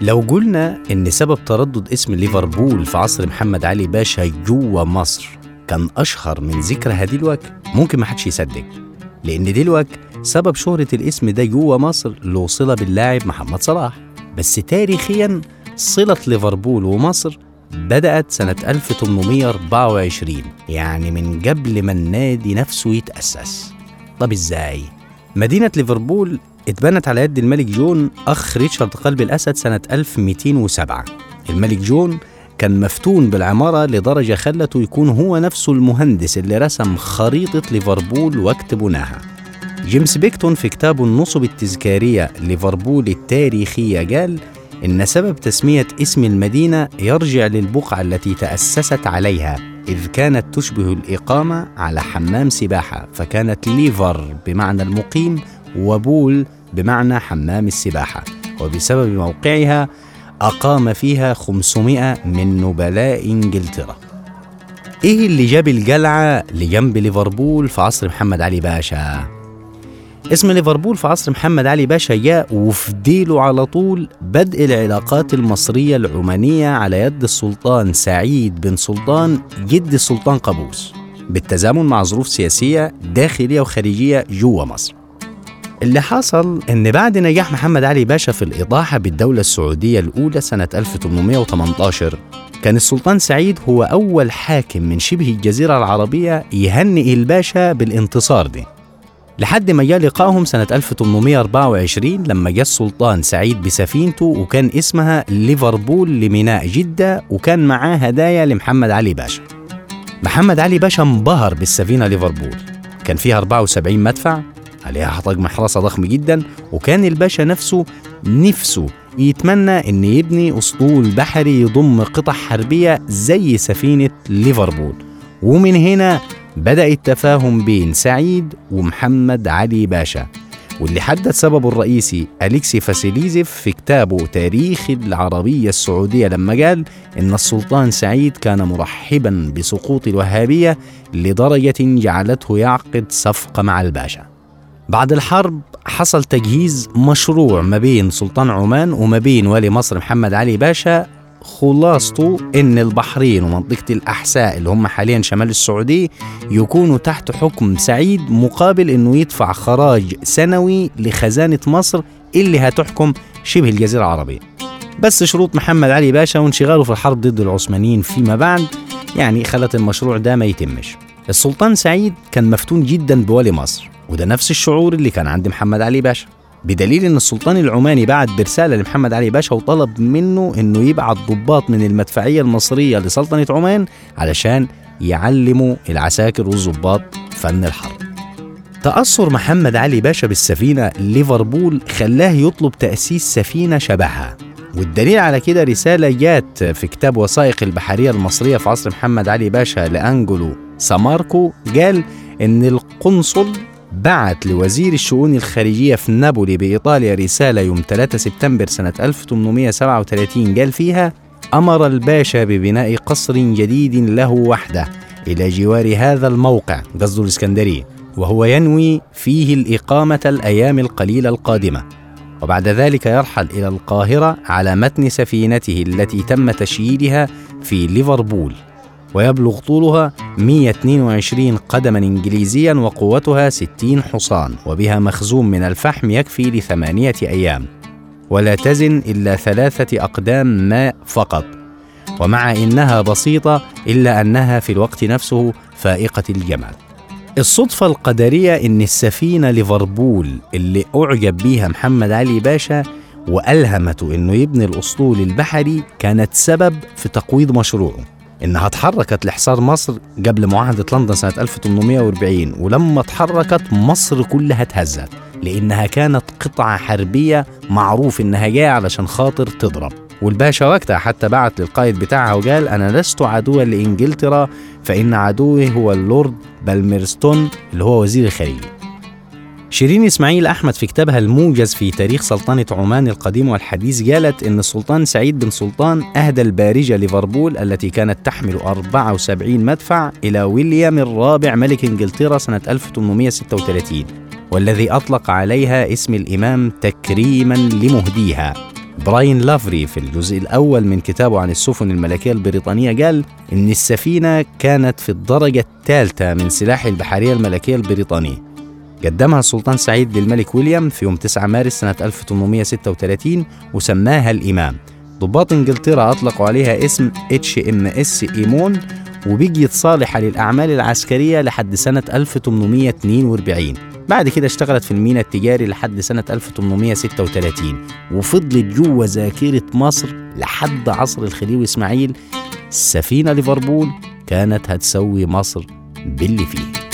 لو قلنا إن سبب تردد اسم ليفربول في عصر محمد علي باشا جوه مصر كان أشهر من ذكرها دلوك ممكن ما حدش يصدق لأن دلوك سبب شهرة الاسم ده جوه مصر له صلة باللاعب محمد صلاح بس تاريخيا صلة ليفربول ومصر بدأت سنة 1824 يعني من قبل ما النادي نفسه يتأسس طب إزاي؟ مدينة ليفربول اتبنت على يد الملك جون أخ ريتشارد قلب الأسد سنة 1207 الملك جون كان مفتون بالعمارة لدرجة خلته يكون هو نفسه المهندس اللي رسم خريطة ليفربول وقت بناها. جيمس بيكتون في كتابه النصب التذكارية ليفربول التاريخية قال إن سبب تسمية اسم المدينة يرجع للبقعة التي تأسست عليها. إذ كانت تشبه الإقامة على حمام سباحة فكانت ليفر بمعنى المقيم وبول بمعنى حمام السباحة وبسبب موقعها أقام فيها 500 من نبلاء إنجلترا إيه اللي جاب القلعة لجنب ليفربول في عصر محمد علي باشا؟ اسم ليفربول في عصر محمد علي باشا جاء وفي ديله على طول. بدء العلاقات المصرية العمانية على يد السلطان سعيد بن سلطان جد السلطان قابوس بالتزامن مع ظروف سياسية داخلية وخارجية جوه مصر. اللي حصل إن بعد نجاح محمد علي باشا في الإطاحة بالدولة السعودية الأولى سنة 1818 كان السلطان سعيد هو أول حاكم من شبه الجزيرة العربية يهنئ الباشا بالانتصار ده لحد ما جاء لقائهم سنة 1824 لما جاء السلطان سعيد بسفينته وكان اسمها ليفربول لميناء جدة وكان معاه هدايا لمحمد علي باشا. محمد علي باشا انبهر بالسفينة ليفربول. كان فيها 74 مدفع عليها حطاج محرسة ضخم جدا وكان الباشا نفسه نفسه يتمنى إن يبني أسطول بحري يضم قطع حربية زي سفينة ليفربول. ومن هنا بدأ التفاهم بين سعيد ومحمد علي باشا واللي حدد سببه الرئيسي أليكسي فاسيليزيف في كتابه تاريخ العربية السعودية لما قال إن السلطان سعيد كان مرحبا بسقوط الوهابية لدرجة جعلته يعقد صفقة مع الباشا. بعد الحرب حصل تجهيز مشروع ما بين سلطان عمان وما بين والي مصر محمد علي باشا خلاصته إن البحرين ومنطقة الأحساء اللي هم حاليا شمال السعودية يكونوا تحت حكم سعيد مقابل إنه يدفع خراج سنوي لخزانة مصر اللي هتحكم شبه الجزيرة العربية. بس شروط محمد علي باشا وانشغاله في الحرب ضد العثمانيين فيما بعد يعني خلت المشروع ده ما يتمش. السلطان سعيد كان مفتون جدا بوالي مصر وده نفس الشعور اللي كان عند محمد علي باشا بدليل إن السلطان العماني بعت برسالة لمحمد علي باشا وطلب منه إنه يبعت ضباط من المدفعية المصرية لسلطنة عمان علشان يعلموا العساكر والضباط فن الحرب. تأثر محمد علي باشا بالسفينة ليفربول خلاه يطلب تأسيس سفينة شبهها والدليل على كده رسالة جات في كتاب وثائق البحرية المصرية في عصر محمد علي باشا لأنجلو ساماركو قال إن القنصل بعت لوزير الشؤون الخارجية في نابولي بإيطاليا رسالة يوم 3 سبتمبر سنة 1837 قال فيها أمر الباشا ببناء قصر جديد له وحده إلى جوار هذا الموقع قصد الإسكندرية وهو ينوي فيه الإقامة الأيام القليلة القادمة. وبعد ذلك يرحل إلى القاهرة على متن سفينته التي تم تشييدها في ليفربول. ويبلغ طولها 122 قدما إنجليزيا وقوتها 60 حصان وبها مخزون من الفحم يكفي لثمانية أيام. ولا تزن إلا ثلاثة أقدام ماء فقط. ومع إنها بسيطة إلا أنها في الوقت نفسه فائقة الجمال. الصدفة القدرية إن السفينة ليفربول اللي أعجب بيها محمد علي باشا وألهمته إنه يبني الأسطول البحري كانت سبب في تقويض مشروعه. إنها اتحركت لحصار مصر قبل معاهدة لندن سنة 1840 ولما اتحركت مصر كلها اتهزت لأنها كانت قطعة حربية معروف إنها جاية علشان خاطر تضرب. والباشا وقتها حتى بعت للقائد بتاعها وقال أنا لست عدوا لإنجلترا فإن عدوي هو اللورد بالميرستون اللي هو وزير الخارجية. شيرين إسماعيل أحمد في كتابها الموجز في تاريخ سلطنة عمان القديم والحديث قالت إن السلطان سعيد بن سلطان أهدى البارجة ليفربول التي كانت تحمل 74 مدفع إلى ويليام الرابع ملك إنجلترا سنة 1836 والذي أطلق عليها اسم الإمام تكريما لمهديها. براين لافري في الجزء الأول من كتابه عن السفن الملكية البريطانية قال إن السفينة كانت في الدرجة الثالثة من سلاح البحرية الملكية البريطانية. قدمها السلطان سعيد للملك ويليام في يوم 9 مارس سنة 1836 وسماها الإمام. ضباط إنجلترا أطلقوا عليها اسم HMS Imaum وبقيت صالحة للأعمال العسكرية لحد سنة 1842 بعد كده اشتغلت في الميناء التجاري لحد سنة 1836 وفضلت جوه ذاكرة مصر لحد عصر الخديوي إسماعيل. سفينة ليفربول كانت هتسوي مصر باللي فيه